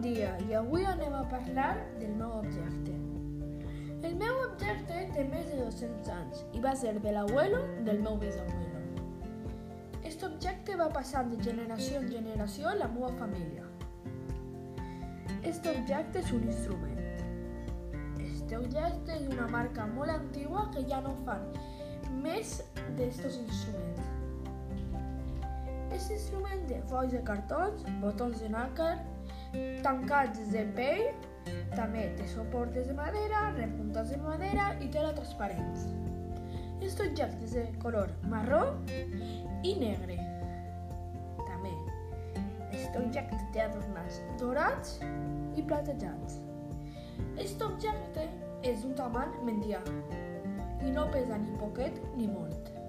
dia i avui anem a parlar del meu objecte. El meu objecte té més de 200 anys i va ser de l'abuelo del meu bisabuelo. Aquest objecte va passar de generació en generació en la meva família. Aquest objecte és un instrument. Este objecte és una marca molt antigua que ja no fan més d'estos instruments. Aquest instrument té folls de cartons, botons de nàquer, tancats de pell, també té suportes de madera, repuntats de madera i tela transparents. Aquest objecte és de color marró i negre. També, aquest objecte té adornats dorats i platejats. Aquest objecte és d'un tamany medià i no pesa ni poquet ni molt.